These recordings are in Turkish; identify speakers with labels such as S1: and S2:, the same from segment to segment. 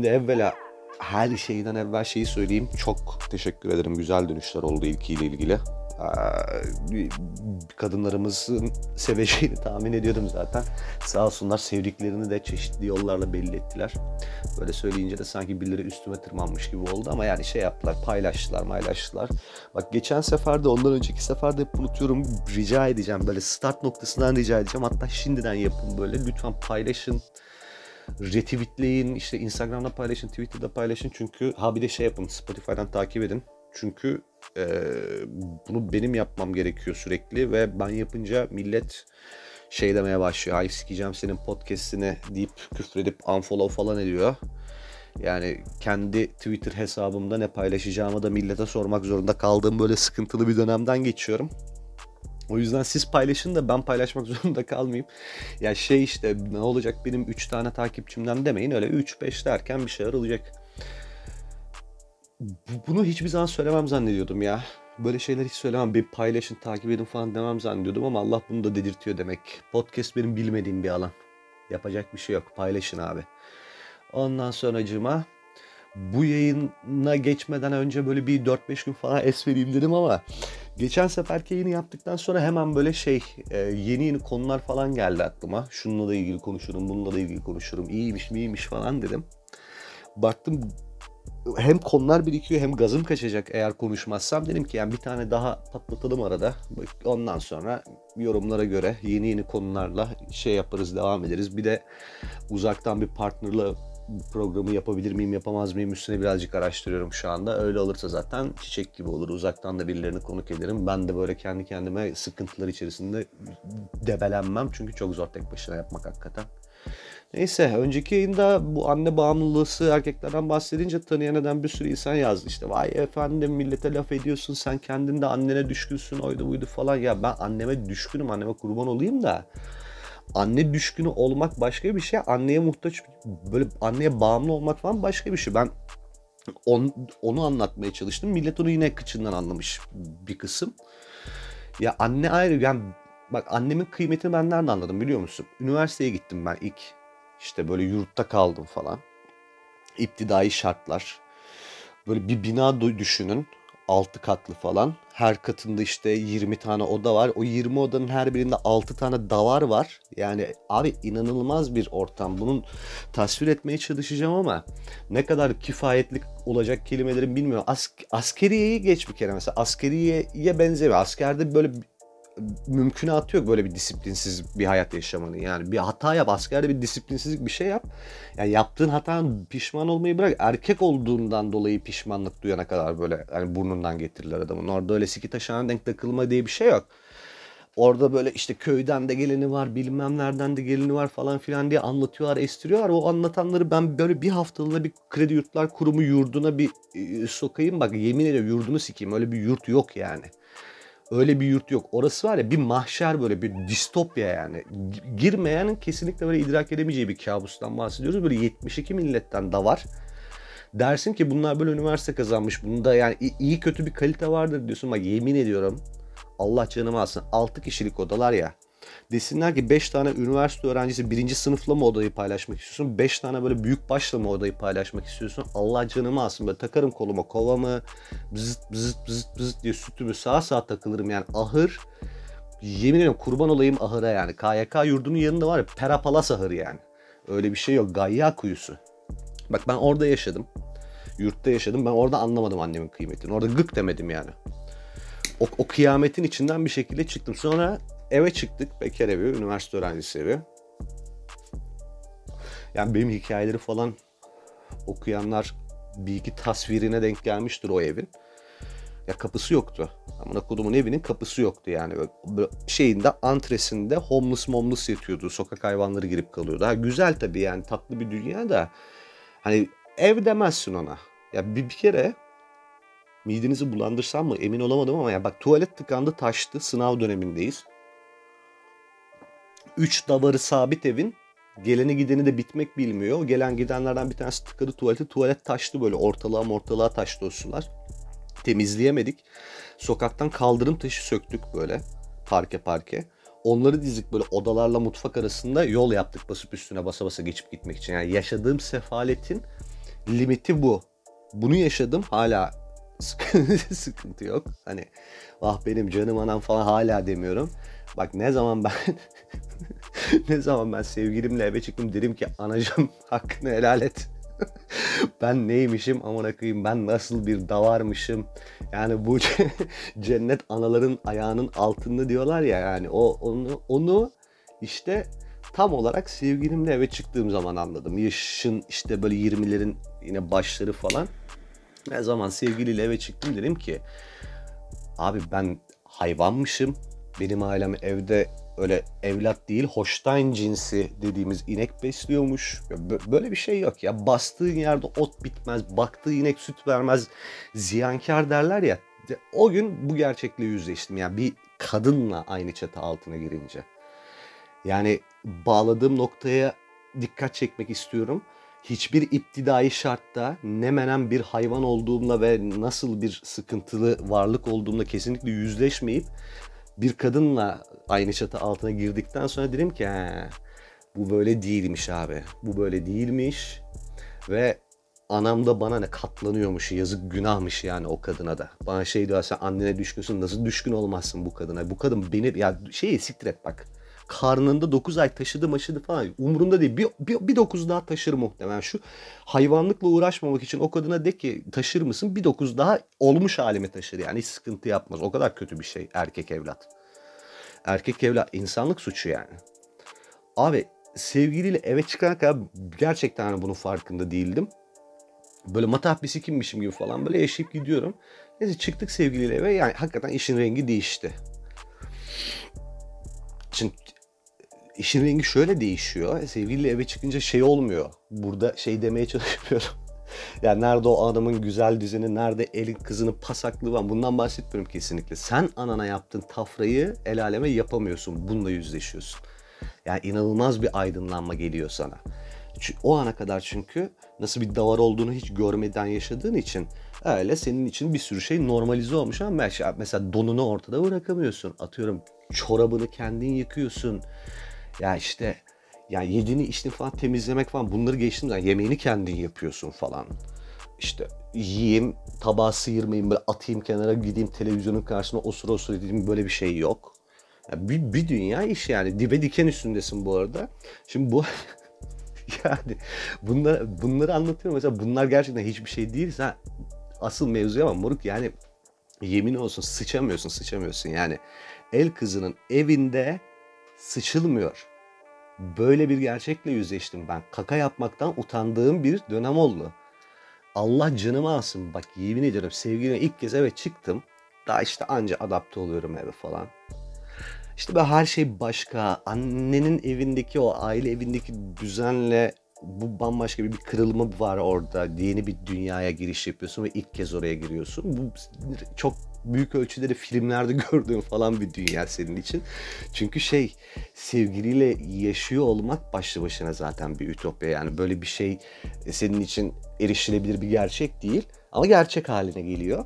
S1: Şimdi evvela her şeyden evvel şeyi söyleyeyim. Çok teşekkür ederim. Güzel dönüşler oldu ilkiyle ilgili. Kadınlarımızın seveceğini tahmin ediyordum zaten. Sağ olsunlar sevdiklerini de çeşitli yollarla belli ettiler. Böyle söyleyince de sanki birileri üstüme tırmanmış gibi oldu ama yani şey yaptılar, paylaştılar, paylaştılar. Bak geçen sefer de ondan önceki sefer de hep unutuyorum. Rica edeceğim böyle start noktasından rica edeceğim. Hatta şimdiden yapın böyle. Lütfen paylaşın retweetleyin, işte Instagram'da paylaşın, Twitter'da paylaşın. Çünkü ha bir de şey yapın, Spotify'dan takip edin. Çünkü e, bunu benim yapmam gerekiyor sürekli ve ben yapınca millet şey demeye başlıyor. Ay sikeceğim senin podcast'ini deyip küfredip unfollow falan ediyor. Yani kendi Twitter hesabımda ne paylaşacağımı da millete sormak zorunda kaldığım böyle sıkıntılı bir dönemden geçiyorum. O yüzden siz paylaşın da ben paylaşmak zorunda kalmayayım. Ya şey işte ne olacak benim 3 tane takipçimden demeyin öyle 3-5 derken bir şeyler olacak. Bunu hiçbir zaman söylemem zannediyordum ya. Böyle şeyler hiç söylemem. Bir paylaşın, takip edin falan demem zannediyordum ama Allah bunu da dedirtiyor demek. Podcast benim bilmediğim bir alan. Yapacak bir şey yok. Paylaşın abi. Ondan sonracıma bu yayına geçmeden önce böyle bir 4-5 gün falan es vereyim dedim ama geçen seferki yayını yaptıktan sonra hemen böyle şey e, yeni yeni konular falan geldi aklıma. Şununla da ilgili konuşurum, bununla da ilgili konuşurum. İyiymiş miymiş falan dedim. Baktım hem konular birikiyor hem gazım kaçacak eğer konuşmazsam. Dedim ki yani bir tane daha patlatalım arada. Ondan sonra yorumlara göre yeni yeni konularla şey yaparız devam ederiz. Bir de uzaktan bir partnerla programı yapabilir miyim yapamaz mıyım üstüne birazcık araştırıyorum şu anda. Öyle olursa zaten çiçek gibi olur. Uzaktan da birilerini konuk ederim. Ben de böyle kendi kendime sıkıntılar içerisinde debelenmem. Çünkü çok zor tek başına yapmak hakikaten. Neyse önceki yayında bu anne bağımlılığı erkeklerden bahsedince tanıyan eden bir sürü insan yazdı işte. Vay efendim millete laf ediyorsun sen kendin de annene düşkünsün oydu buydu falan. Ya ben anneme düşkünüm anneme kurban olayım da anne düşkünü olmak başka bir şey. Anneye muhtaç böyle anneye bağımlı olmak falan başka bir şey. Ben on, onu anlatmaya çalıştım. Millet onu yine kıçından anlamış bir kısım. Ya anne ayrı yani bak annemin kıymetini ben nereden anladım biliyor musun? Üniversiteye gittim ben ilk. İşte böyle yurtta kaldım falan. İptidai şartlar. Böyle bir bina düşünün. 6 katlı falan. Her katında işte 20 tane oda var. O 20 odanın her birinde 6 tane davar var. Yani abi inanılmaz bir ortam. Bunun tasvir etmeye çalışacağım ama ne kadar kifayetli olacak kelimelerim bilmiyorum. As askeriyeyi geç bir kere mesela. Askeriyeye benzemiyor. Askerde böyle mümkünatı yok böyle bir disiplinsiz bir hayat yaşamanın. Yani bir hata yap askerde bir disiplinsizlik bir şey yap. Yani yaptığın hatan pişman olmayı bırak. Erkek olduğundan dolayı pişmanlık duyana kadar böyle yani burnundan getirirler adamın. Orada öyle siki taşağına denk takılma diye bir şey yok. Orada böyle işte köyden de geleni var, bilmem nereden de geleni var falan filan diye anlatıyorlar, estiriyorlar. O anlatanları ben böyle bir haftalığına bir kredi yurtlar kurumu yurduna bir e, sokayım. Bak yemin ediyorum yurdunu sikeyim. Öyle bir yurt yok yani. Öyle bir yurt yok. Orası var ya bir mahşer böyle bir distopya yani. Girmeyenin kesinlikle böyle idrak edemeyeceği bir kabustan bahsediyoruz. Böyle 72 milletten da var. Dersin ki bunlar böyle üniversite kazanmış. Bunda yani iyi kötü bir kalite vardır diyorsun. Bak yemin ediyorum Allah canımı alsın. 6 kişilik odalar ya. Desinler ki 5 tane üniversite öğrencisi birinci sınıfla mı odayı paylaşmak istiyorsun? 5 tane böyle büyük başla mı odayı paylaşmak istiyorsun? Allah canımı alsın böyle takarım koluma kovamı bızıt bızıt bızıt bızıt diye sütümü sağa sağa takılırım yani ahır. Yemin ediyorum kurban olayım ahıra yani. KYK yurdunun yanında var ya Perapalas ahır yani. Öyle bir şey yok. Gayya kuyusu. Bak ben orada yaşadım. Yurtta yaşadım. Ben orada anlamadım annemin kıymetini. Orada gık demedim yani. O, o kıyametin içinden bir şekilde çıktım. Sonra eve çıktık. Bekar evi, üniversite öğrencisi evi. Yani benim hikayeleri falan okuyanlar bir iki tasvirine denk gelmiştir o evin. Ya kapısı yoktu. Amına kodumun evinin kapısı yoktu yani. Böyle şeyinde antresinde homeless momless yatıyordu. Sokak hayvanları girip kalıyordu. Ha, güzel tabii yani tatlı bir dünya da. Hani ev demezsin ona. Ya bir, bir kere midenizi bulandırsam mı emin olamadım ama ya bak tuvalet tıkandı taştı sınav dönemindeyiz. Üç davarı sabit evin geleni gideni de bitmek bilmiyor. Gelen gidenlerden bir tanesi tıkadı tuvalete. Tuvalet taştı böyle ortalığa ortalığa taştı o sular. Temizleyemedik. Sokaktan kaldırım taşı söktük böyle parke parke. Onları dizdik böyle odalarla mutfak arasında yol yaptık basıp üstüne basa basa geçip gitmek için. Yani yaşadığım sefaletin limiti bu. Bunu yaşadım hala sıkıntı yok. Hani ah benim canım anam falan hala demiyorum. Bak ne zaman ben ne zaman ben sevgilimle eve çıktım dedim ki anacığım hakkını helal et. ben neymişim amına koyayım ben nasıl bir davarmışım. Yani bu cennet anaların ayağının altında diyorlar ya yani o onu onu işte tam olarak sevgilimle eve çıktığım zaman anladım. Yaşın işte böyle 20'lerin yine başları falan. Ne zaman sevgiliyle eve çıktım dedim ki abi ben hayvanmışım. Benim ailem evde öyle evlat değil Hoştayn cinsi dediğimiz inek besliyormuş. Böyle bir şey yok ya. Bastığın yerde ot bitmez, baktığı inek süt vermez, ziyankar derler ya. O gün bu gerçekle yüzleştim. Yani bir kadınla aynı çatı altına girince. Yani bağladığım noktaya dikkat çekmek istiyorum. Hiçbir iptidai şartta ne menen bir hayvan olduğumla ve nasıl bir sıkıntılı varlık olduğumla kesinlikle yüzleşmeyip bir kadınla aynı çatı altına girdikten sonra dedim ki bu böyle değilmiş abi. Bu böyle değilmiş ve anam da bana ne katlanıyormuş yazık günahmış yani o kadına da. Bana şey diyor sen annene düşkünsün nasıl düşkün olmazsın bu kadına. Bu kadın beni ya şeyi siktir et bak karnında 9 ay taşıdı maşıdı falan umurunda değil. Bir, bir, bir 9 daha taşır muhtemelen. Şu hayvanlıkla uğraşmamak için o kadına de ki taşır mısın? Bir 9 daha olmuş halime taşır yani hiç sıkıntı yapmaz. O kadar kötü bir şey erkek evlat. Erkek evlat insanlık suçu yani. Abi sevgiliyle eve çıkana kadar gerçekten hani bunun farkında değildim. Böyle matah bir sikimmişim gibi falan böyle yaşayıp gidiyorum. Neyse çıktık sevgiliyle eve yani hakikaten işin rengi değişti. Şimdi işin rengi şöyle değişiyor. Sevgiliyle eve çıkınca şey olmuyor. Burada şey demeye çalışmıyorum. yani nerede o adamın güzel düzeni, nerede elin kızının pasaklığı var. Bundan bahsetmiyorum kesinlikle. Sen anana yaptığın tafrayı el aleme yapamıyorsun. Bununla yüzleşiyorsun. Yani inanılmaz bir aydınlanma geliyor sana. O ana kadar çünkü nasıl bir davar olduğunu hiç görmeden yaşadığın için öyle senin için bir sürü şey normalize olmuş ama mesela donunu ortada bırakamıyorsun. Atıyorum çorabını kendin yıkıyorsun. Ya işte ya yediğini içtiğini falan temizlemek falan bunları geçtim yani yemeğini kendin yapıyorsun falan. İşte yiyeyim, tabağı sıyırmayayım, böyle atayım kenara gideyim televizyonun karşısına osur osur edeyim böyle bir şey yok. Yani bir, bir dünya iş yani. Dibe diken üstündesin bu arada. Şimdi bu yani bunlar, bunları anlatıyorum. Mesela bunlar gerçekten hiçbir şey değil. Sen asıl mevzuya ama moruk yani yemin olsun sıçamıyorsun sıçamıyorsun yani. El kızının evinde sıçılmıyor. Böyle bir gerçekle yüzleştim ben. Kaka yapmaktan utandığım bir dönem oldu. Allah canımı alsın. Bak yemin ediyorum sevgilime ilk kez eve çıktım. Daha işte anca adapte oluyorum eve falan. İşte böyle her şey başka. Annenin evindeki o aile evindeki düzenle bu bambaşka bir, bir kırılma var orada. Yeni bir dünyaya giriş yapıyorsun ve ilk kez oraya giriyorsun. Bu çok büyük ölçüde de filmlerde gördüğüm falan bir dünya senin için. Çünkü şey sevgiliyle yaşıyor olmak başlı başına zaten bir ütopya. Yani böyle bir şey senin için erişilebilir bir gerçek değil. Ama gerçek haline geliyor.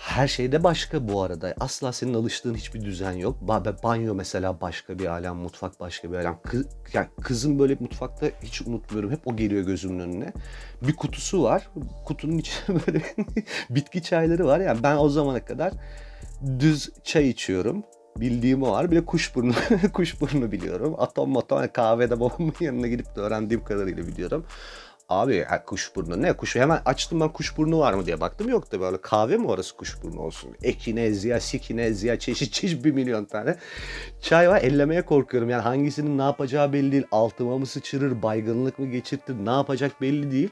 S1: Her şeyde başka bu arada. Asla senin alıştığın hiçbir düzen yok. Banyo mesela başka bir alem, mutfak başka bir alem. Kız, yani kızın böyle mutfakta hiç unutmuyorum. Hep o geliyor gözümün önüne. Bir kutusu var. Kutunun içinde böyle bitki çayları var. Yani ben o zamana kadar düz çay içiyorum. Bildiğim o var. Bir de kuşburnu, kuşburnu biliyorum. Atom atom kahvede babamın yanına gidip de öğrendiğim kadarıyla biliyorum. Abi ha, kuşburnu ne kuşu? Hemen açtım ben kuşburnu var mı diye baktım. Yok da böyle kahve mi orası kuşburnu olsun. Ekinezya, sikinezya çeşit çeşit bir milyon tane çay var. Ellemeye korkuyorum. Yani hangisinin ne yapacağı belli değil. Altıma mı sıçırır baygınlık mı geçirtir ne yapacak belli değil.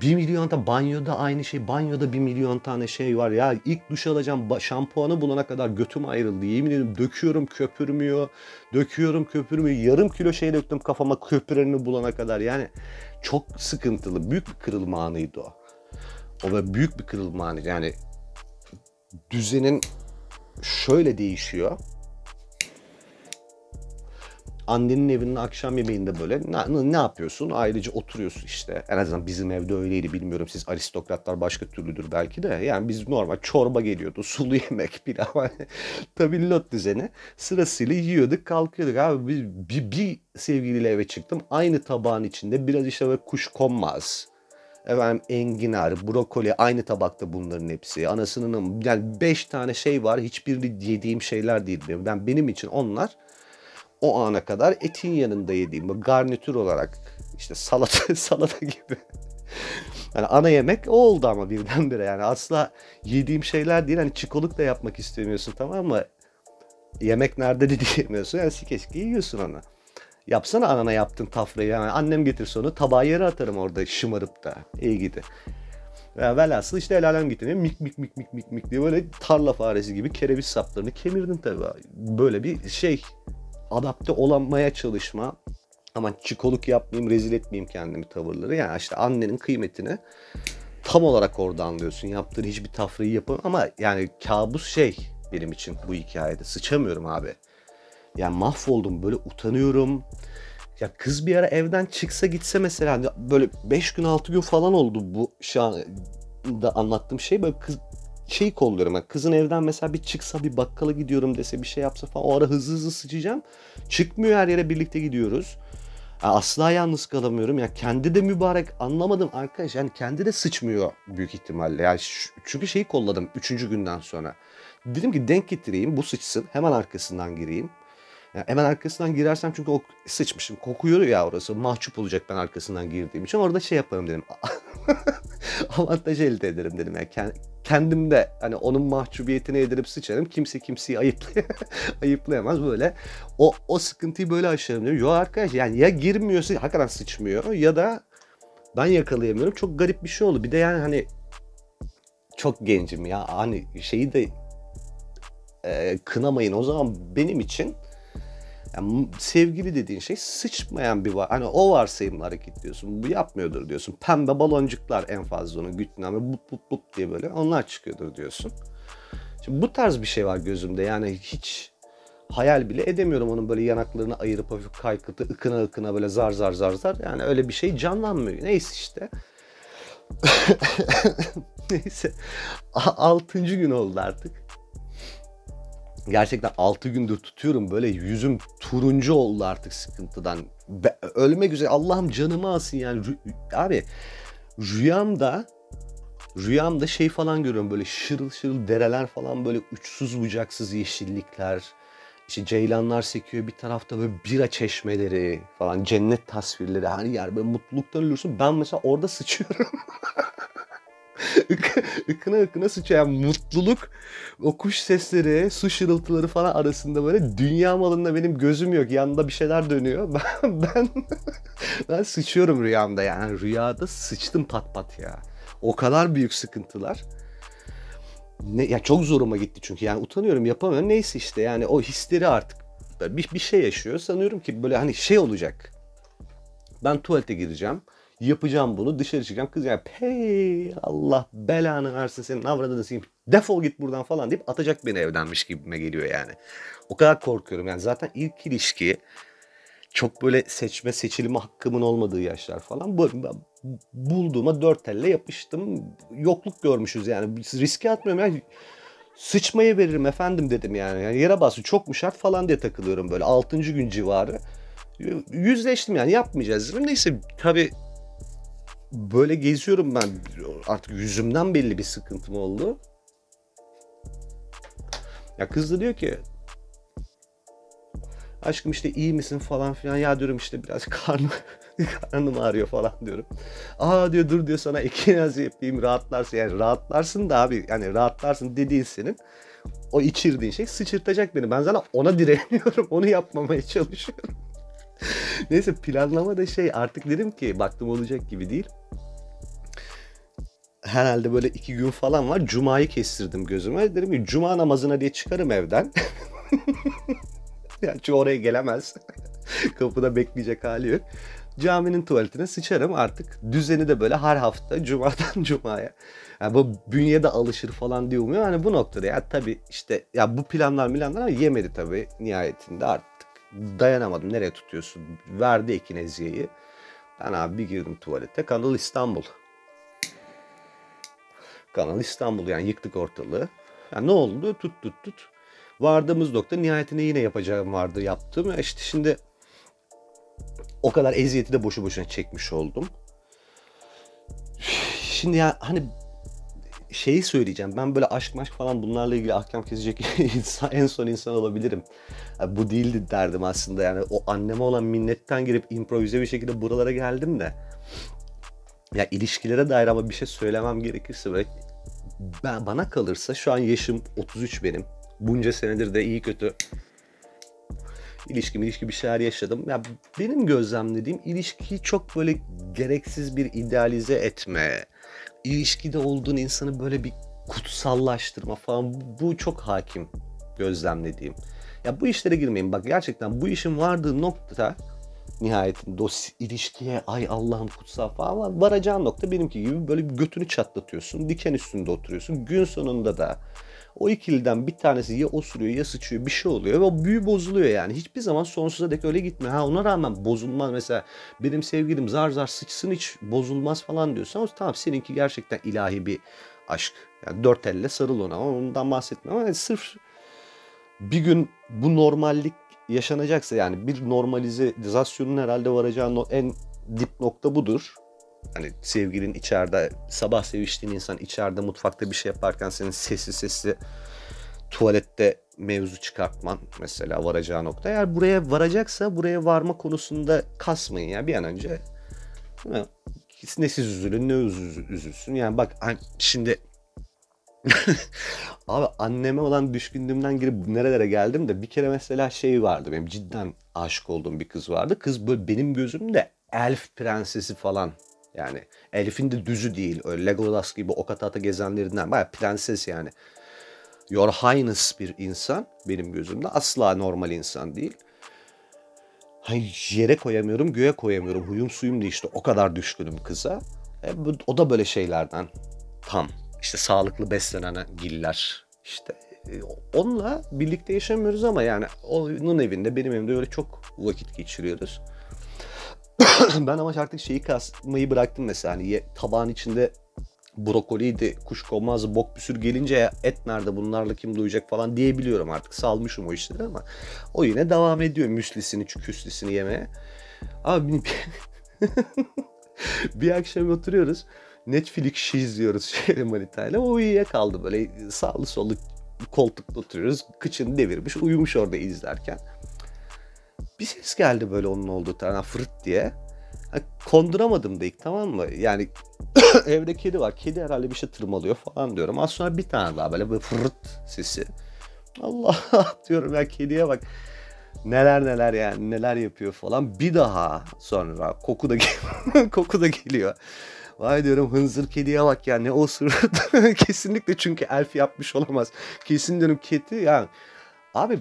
S1: Bir milyon tane banyoda aynı şey. Banyoda bir milyon tane şey var. Ya ilk duş alacağım şampuanı bulana kadar götüm ayrıldı. Yemin ediyorum döküyorum köpürmüyor. Döküyorum köpürmüyor. Yarım kilo şey döktüm kafama köpüreni bulana kadar. Yani çok sıkıntılı. Büyük bir kırılma anıydı o. O ve büyük bir kırılma anı. Yani düzenin şöyle değişiyor annenin evinin akşam yemeğinde böyle ne, ne yapıyorsun? Ayrıca oturuyorsun işte. En azından bizim evde öyleydi. Bilmiyorum siz aristokratlar başka türlüdür belki de. Yani biz normal çorba geliyordu. Sulu yemek, pilav. Tabii lot düzeni. Sırasıyla yiyorduk kalkıyorduk. Abi bir, bir, bir sevgiliyle eve çıktım. Aynı tabağın içinde biraz işte böyle kuş konmaz. Efendim enginar, brokoli aynı tabakta bunların hepsi. Anasının yani 5 tane şey var. Hiçbirini yediğim şeyler değil. Ben benim için onlar o ana kadar etin yanında yediğim garnitür olarak işte salata salata gibi. Yani ana yemek o oldu ama birdenbire yani asla yediğim şeyler değil. Hani çikoluk da yapmak istemiyorsun tamam mı? Yemek nerede de diyemiyorsun. Yani sikeşki yiyorsun onu. Yapsana anana yaptın tafrayı. Yani annem getirse onu tabağa yere atarım orada şımarıp da. İyi gidi. Ya velhasıl işte el alem getiriyor. Mik mik mik mik mik mik diye böyle tarla faresi gibi kereviz saplarını kemirdin tabii. Böyle bir şey adapte olamaya çalışma. Ama çikoluk yapmayayım, rezil etmeyeyim kendimi tavırları. Yani işte annenin kıymetini tam olarak orada anlıyorsun. Yaptığın hiçbir tafrayı yapamam ama yani kabus şey benim için bu hikayede. Sıçamıyorum abi. Yani mahvoldum böyle utanıyorum. Ya kız bir ara evden çıksa gitse mesela hani böyle 5 gün 6 gün falan oldu bu şu an anlattığım şey böyle kız şeyi kolluyorum. Yani kızın evden mesela bir çıksa bir bakkala gidiyorum dese bir şey yapsa falan o ara hızlı hızlı sıçacağım. Çıkmıyor her yere birlikte gidiyoruz. Asla yalnız kalamıyorum. Yani kendi de mübarek anlamadım arkadaş. Yani kendi de sıçmıyor büyük ihtimalle. Yani çünkü şeyi kolladım 3. günden sonra. Dedim ki denk getireyim bu sıçsın hemen arkasından gireyim. Yani hemen arkasından girersem çünkü o sıçmışım. Kokuyor ya orası. Mahcup olacak ben arkasından girdiğim için. Orada şey yaparım dedim. Avantaj elde ederim dedim. Yani kendim de hani onun mahcubiyetini edinip sıçarım. Kimse kimseyi ayıplay ayıplayamaz böyle. O, o sıkıntıyı böyle aşarım dedim. Yok arkadaş yani ya girmiyorsa hakikaten sıçmıyor ya da ben yakalayamıyorum. Çok garip bir şey oldu. Bir de yani hani çok gencim ya. Hani şeyi de e, kınamayın. O zaman benim için yani sevgili dediğin şey sıçmayan bir var. Hani o varsayımla hareket diyorsun. Bu yapmıyordur diyorsun. Pembe baloncuklar en fazla onun güçlüğünden ve bup bup bup diye böyle onlar çıkıyordur diyorsun. Şimdi bu tarz bir şey var gözümde. Yani hiç hayal bile edemiyorum onun böyle yanaklarını ayırıp hafif kaykıtı ıkına ıkına böyle zar zar zar zar. Yani öyle bir şey canlanmıyor. Neyse işte. Neyse. Altıncı gün oldu artık gerçekten 6 gündür tutuyorum böyle yüzüm turuncu oldu artık sıkıntıdan. Be, ölmek üzere Allah'ım canımı alsın yani. Abi rüyamda rüyamda şey falan görüyorum böyle şırıl şırıl dereler falan böyle uçsuz bucaksız yeşillikler. İşte ceylanlar sekiyor bir tarafta böyle bira çeşmeleri falan cennet tasvirleri her yer böyle mutluluktan ölürsün. Ben mesela orada sıçıyorum. ıkına ıkına sıçrayan mutluluk o kuş sesleri, su şırıltıları falan arasında böyle dünya malında benim gözüm yok. Yanında bir şeyler dönüyor. Ben ben, ben sıçıyorum rüyamda yani. Rüyada sıçtım pat pat ya. O kadar büyük sıkıntılar. Ne, ya çok zoruma gitti çünkü yani utanıyorum yapamıyorum. Neyse işte yani o hisleri artık bir, bir şey yaşıyor. Sanıyorum ki böyle hani şey olacak. Ben tuvalete gireceğim yapacağım bunu dışarı çıkacağım. Kız yani hey Allah belanı versin senin avradını sikeyim. Defol git buradan falan deyip atacak beni evdenmiş gibime geliyor yani. O kadar korkuyorum yani zaten ilk ilişki çok böyle seçme seçilme hakkımın olmadığı yaşlar falan. Bu, bulduğuma dört elle yapıştım. Yokluk görmüşüz yani. Riske atmıyorum yani. Sıçmayı veririm efendim dedim yani. yani yere bası çok mu şart falan diye takılıyorum böyle. Altıncı gün civarı. Yüzleştim yani yapmayacağız. Neyse tabii böyle geziyorum ben. Artık yüzümden belli bir sıkıntım oldu. Ya kız da diyor ki aşkım işte iyi misin falan filan. Ya diyorum işte biraz karnım, karnım ağrıyor falan diyorum. Aa diyor dur diyor sana ekinaz yapayım rahatlarsın. Yani rahatlarsın da abi yani rahatlarsın dediğin senin o içirdiğin şey sıçırtacak beni. Ben zaten ona direniyorum. Onu yapmamaya çalışıyorum. Neyse planlama da şey artık dedim ki baktım olacak gibi değil herhalde böyle iki gün falan var. Cuma'yı kestirdim gözüme. Dedim ki cuma namazına diye çıkarım evden. yani çünkü oraya gelemez. Kapıda bekleyecek hali yok. Caminin tuvaletine sıçarım artık. Düzeni de böyle her hafta cumadan cumaya. Yani bu bünyede alışır falan diye umuyor. Hani bu noktada ya tabii işte ya bu planlar milanlar yemedi tabii nihayetinde artık. Dayanamadım. Nereye tutuyorsun? Verdi ekineziyeyi. Ben abi bir girdim tuvalete. Kanal İstanbul. Kanal İstanbul yani yıktık ortalığı. Yani ne oldu? Tut tut tut. Vardığımız nokta nihayetinde yine yapacağım vardı yaptım. İşte şimdi o kadar eziyeti de boşu boşuna çekmiş oldum. şimdi ya hani şeyi söyleyeceğim. Ben böyle aşk maşk falan bunlarla ilgili ahkam kesecek insan, en son insan olabilirim. Yani bu değildi derdim aslında yani o anneme olan minnetten girip improvize bir şekilde buralara geldim de. Ya ilişkilere dair ama bir şey söylemem gerekirse böyle ben bana kalırsa şu an yaşım 33 benim. Bunca senedir de iyi kötü ilişki ilişki bir şeyler yaşadım. Ya benim gözlemlediğim ilişkiyi çok böyle gereksiz bir idealize etme, ilişkide olduğun insanı böyle bir kutsallaştırma falan bu çok hakim gözlemlediğim. Ya bu işlere girmeyin. Bak gerçekten bu işin vardığı nokta nihayetinde o ilişkiye ay Allah'ım kutsal falan varacağın nokta benimki gibi böyle bir götünü çatlatıyorsun. Diken üstünde oturuyorsun. Gün sonunda da o ikiliden bir tanesi ya osuruyor ya sıçıyor bir şey oluyor ve o büyü bozuluyor yani. Hiçbir zaman sonsuza dek öyle gitme. Ha ona rağmen bozulmaz mesela benim sevgilim zar zar sıçsın hiç bozulmaz falan diyorsan tamam seninki gerçekten ilahi bir aşk. Yani dört elle sarıl ona ondan bahsetmiyorum ama yani sırf bir gün bu normallik yaşanacaksa yani bir normalizasyonun herhalde varacağı en dip nokta budur. Hani sevgilin içeride sabah seviştiğin insan içeride mutfakta bir şey yaparken senin sesi sesi tuvalette mevzu çıkartman mesela varacağı nokta. Eğer buraya varacaksa buraya varma konusunda kasmayın ya bir an önce. Ne siz üzülün ne üzülsün. Yani bak şimdi Abi anneme olan düşkünlüğümden girip nerelere geldim de bir kere mesela şey vardı benim cidden aşık olduğum bir kız vardı. Kız böyle benim gözümde elf prensesi falan. Yani elfin de düzü değil. Öyle Legolas gibi ok ata gezenlerinden. Baya prenses yani. Your Highness bir insan benim gözümde. Asla normal insan değil. Hani yere koyamıyorum, göğe koyamıyorum. Huyum suyum değişti. O kadar düşkünüm kıza. E, o da böyle şeylerden tam işte sağlıklı beslenen giller işte e, onunla birlikte yaşamıyoruz ama yani onun evinde benim evimde öyle çok vakit geçiriyoruz. ben ama artık şeyi kasmayı bıraktım mesela hani tabağın içinde brokoliydi, kuşkonmazdı, bok püsür gelince et nerede bunlarla kim duyacak falan diyebiliyorum artık. Salmışım o işleri ama o yine devam ediyor müslisini, küslisini yemeye. Abi bir akşam oturuyoruz. Netflix izliyoruz şeyle manitayla. O uyuyakaldı böyle sağlı sollu koltukta oturuyoruz. Kıçını devirmiş uyumuş orada izlerken. Bir ses geldi böyle onun olduğu taraftan fırt diye. konduramadım da ilk tamam mı? Yani evde kedi var. Kedi herhalde bir şey tırmalıyor falan diyorum. Az sonra bir tane daha böyle bir fırt sesi. Allah diyorum ya kediye bak. Neler neler yani neler yapıyor falan. Bir daha sonra koku da koku da geliyor. Vay diyorum hınzır kediye bak ya ne osurdu. Kesinlikle çünkü elf yapmış olamaz. Kesin diyorum kedi yani. Abi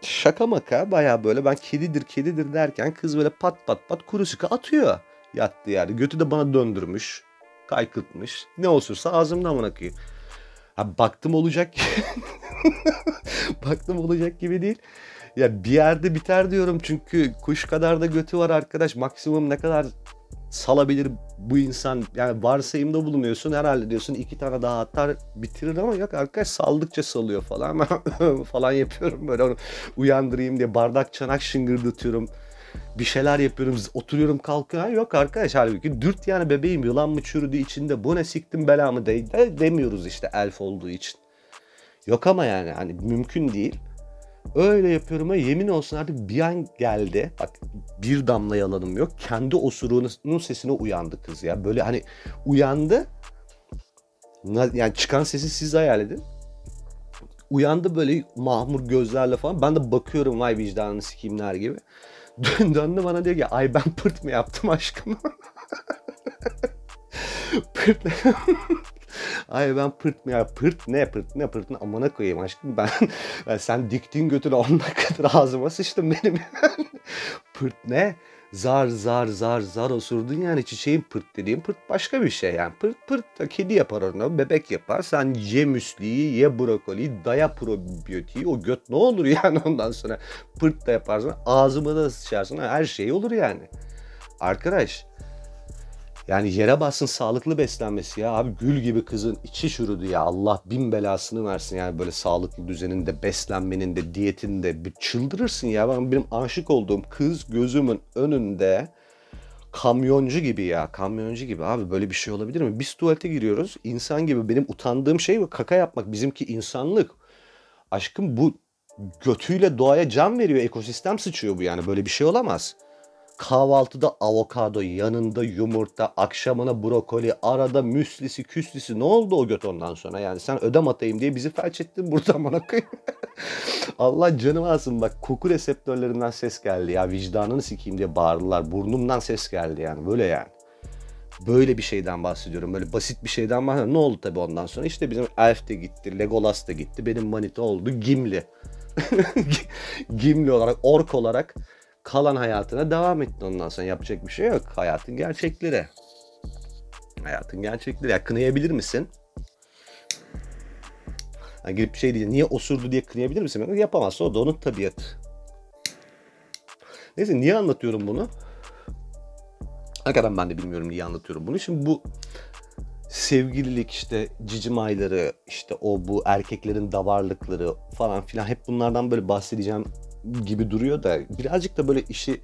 S1: şaka maka baya böyle ben kedidir kedidir derken kız böyle pat pat pat kuru sıkı atıyor. Yattı yani. Götü de bana döndürmüş. Kaykırtmış. Ne olursa ağzımdan koyayım. Ha, baktım olacak. baktım olacak gibi değil. Ya bir yerde biter diyorum çünkü kuş kadar da götü var arkadaş. Maksimum ne kadar salabilir bu insan. Yani varsayımda bulunuyorsun herhalde diyorsun iki tane daha atar bitirir ama yok arkadaş saldıkça salıyor falan. Falan yapıyorum böyle onu uyandırayım diye bardak çanak şıngırdatıyorum bir şeyler yapıyorum oturuyorum kalkıyor yok arkadaş halbuki dürt yani bebeğim yılan mı çürüdü içinde? Bu ne siktim belamı de, de demiyoruz işte elf olduğu için. Yok ama yani hani mümkün değil Öyle yapıyorum ve yemin olsun artık bir an geldi. Bak bir damla yalanım yok. Kendi osuruğunun sesine uyandı kız ya. Böyle hani uyandı. Yani çıkan sesi siz hayal edin. Uyandı böyle mahmur gözlerle falan. Ben de bakıyorum vay vicdanını sikimler gibi. Döndü bana diyor ki ay ben pırt mı yaptım aşkım? pırt Ay ben pırt mı ya pırt ne pırt ne pırt ne amına koyayım aşkım ben, ben sen diktiğin götünü 10 dakikadır ağzıma sıçtım benim. pırt ne? Zar zar zar zar osurdun yani çiçeğin pırt dediğim pırt başka bir şey yani. Pırt pırt kedi yapar onu bebek yapar sen ye müsliyi ye brokoli daya probiyotiği o göt ne olur yani ondan sonra pırt da yaparsın ağzıma da sıçarsın her şey olur yani. Arkadaş yani yere bassın sağlıklı beslenmesi ya. Abi gül gibi kızın içi şurudu ya. Allah bin belasını versin yani böyle sağlıklı düzeninde, beslenmenin de, diyetinde. Bir çıldırırsın ya. Ben benim aşık olduğum kız gözümün önünde kamyoncu gibi ya. Kamyoncu gibi abi böyle bir şey olabilir mi? Biz tuvalete giriyoruz. insan gibi benim utandığım şey kaka yapmak. Bizimki insanlık. Aşkım bu götüyle doğaya can veriyor. Ekosistem sıçıyor bu yani. Böyle bir şey olamaz. Kahvaltıda avokado, yanında yumurta, akşamına brokoli, arada müslisi, küslisi. Ne oldu o göt ondan sonra? Yani sen ödem atayım diye bizi felç ettin buradan bana. Allah canım alsın bak koku reseptörlerinden ses geldi ya. Vicdanını sikeyim diye bağırdılar. Burnumdan ses geldi yani. Böyle yani. Böyle bir şeyden bahsediyorum. Böyle basit bir şeyden bahsediyorum. Ne oldu tabii ondan sonra? İşte bizim Elf de gitti, Legolas da gitti. Benim manita oldu Gimli. Gimli olarak, ork olarak kalan hayatına devam etti ondan sonra. Yapacak bir şey yok. Hayatın gerçekleri. Hayatın gerçekleri. Ya kınayabilir misin? Yani girip bir şey diye niye osurdu diye kınayabilir misin? Yapamazsa o da onun tabiatı. Neyse niye anlatıyorum bunu? Hakikaten ben de bilmiyorum niye anlatıyorum bunu. Şimdi bu sevgililik işte cicim ayları işte o bu erkeklerin davarlıkları falan filan hep bunlardan böyle bahsedeceğim gibi duruyor da birazcık da böyle işi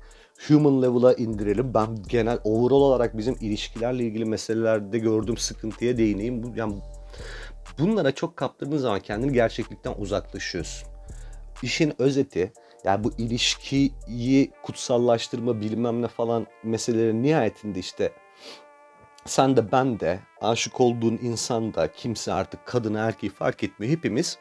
S1: human level'a indirelim. Ben genel overall olarak bizim ilişkilerle ilgili meselelerde gördüğüm sıkıntıya değineyim. Bu, yani bunlara çok kaptırdığın zaman kendini gerçeklikten uzaklaşıyorsun. İşin özeti yani bu ilişkiyi kutsallaştırma bilmem ne falan meselelerin nihayetinde işte sen de ben de aşık olduğun insan da kimse artık kadını erkeği fark etmiyor. Hepimiz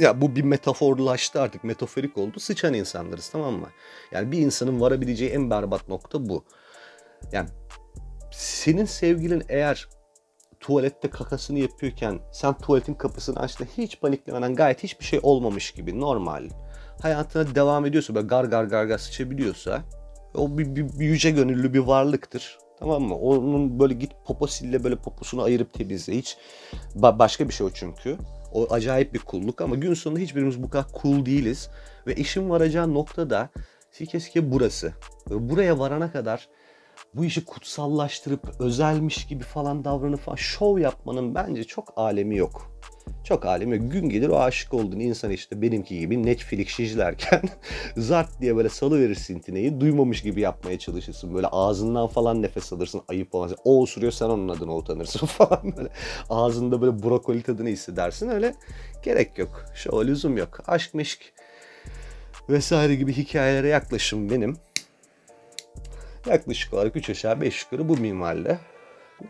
S1: ya bu bir metaforlaştı artık metaforik oldu. Sıçan insanlarız tamam mı? Yani bir insanın varabileceği en berbat nokta bu. Yani senin sevgilin eğer tuvalette kakasını yapıyorken sen tuvaletin kapısını açtın hiç paniklemeden gayet hiçbir şey olmamış gibi normal hayatına devam ediyorsa böyle gar gar gar gar sıçabiliyorsa o bir, bir, bir yüce gönüllü bir varlıktır. Tamam mı? Onun böyle git poposille böyle poposunu ayırıp temizle. Hiç ba- başka bir şey o çünkü. O acayip bir kulluk ama gün sonunda hiçbirimiz bu kadar cool değiliz. Ve işin varacağı nokta da sike sike burası. Ve buraya varana kadar bu işi kutsallaştırıp özelmiş gibi falan davranıp falan şov yapmanın bence çok alemi yok. Çok alemi gün gelir o aşık olduğun insan işte benimki gibi Netflix izlerken zart diye böyle salı verirsin tineyi duymamış gibi yapmaya çalışırsın. Böyle ağzından falan nefes alırsın ayıp olmaz. O osuruyor sen onun adına utanırsın falan böyle. Ağzında böyle brokoli tadını hissedersin öyle gerek yok. Şu lüzum yok. Aşk meşk vesaire gibi hikayelere yaklaşım benim. Yaklaşık olarak 3 aşağı 5 yukarı bu minvalde.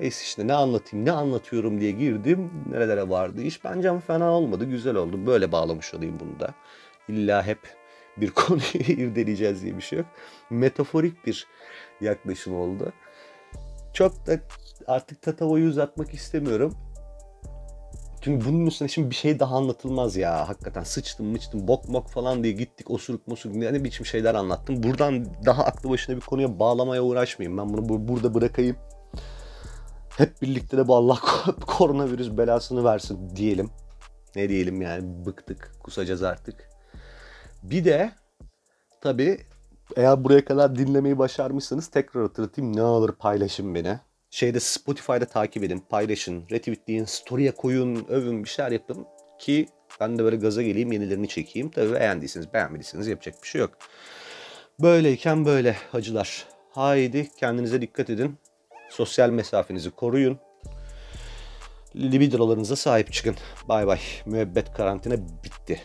S1: Neyse işte ne anlatayım ne anlatıyorum diye girdim. Nerelere vardı iş. Bence ama fena olmadı. Güzel oldu. Böyle bağlamış olayım bunu da. İlla hep bir konuyu irdeleyeceğiz diye bir şey yok. Metaforik bir yaklaşım oldu. Çok da artık tatavoyu uzatmak istemiyorum. Çünkü bunun üstüne şimdi bir şey daha anlatılmaz ya. Hakikaten sıçtım mıçtım bok mok falan diye gittik osuruk mosuruk ne biçim şeyler anlattım. Buradan daha aklı başına bir konuya bağlamaya uğraşmayayım. Ben bunu burada bırakayım. Hep birlikte de bu Allah koronavirüs belasını versin diyelim. Ne diyelim yani bıktık kusacağız artık. Bir de tabii eğer buraya kadar dinlemeyi başarmışsanız tekrar hatırlatayım ne olur paylaşın beni. Şeyde Spotify'da takip edin, paylaşın, retweetleyin, story'e koyun, övün bir şeyler yapın ki ben de böyle gaza geleyim yenilerini çekeyim. Tabii beğendiyseniz beğenmediyseniz yapacak bir şey yok. Böyleyken böyle hacılar. Haydi kendinize dikkat edin. Sosyal mesafenizi koruyun. Libidolarınıza sahip çıkın. Bay bay. Müebbet karantina bitti.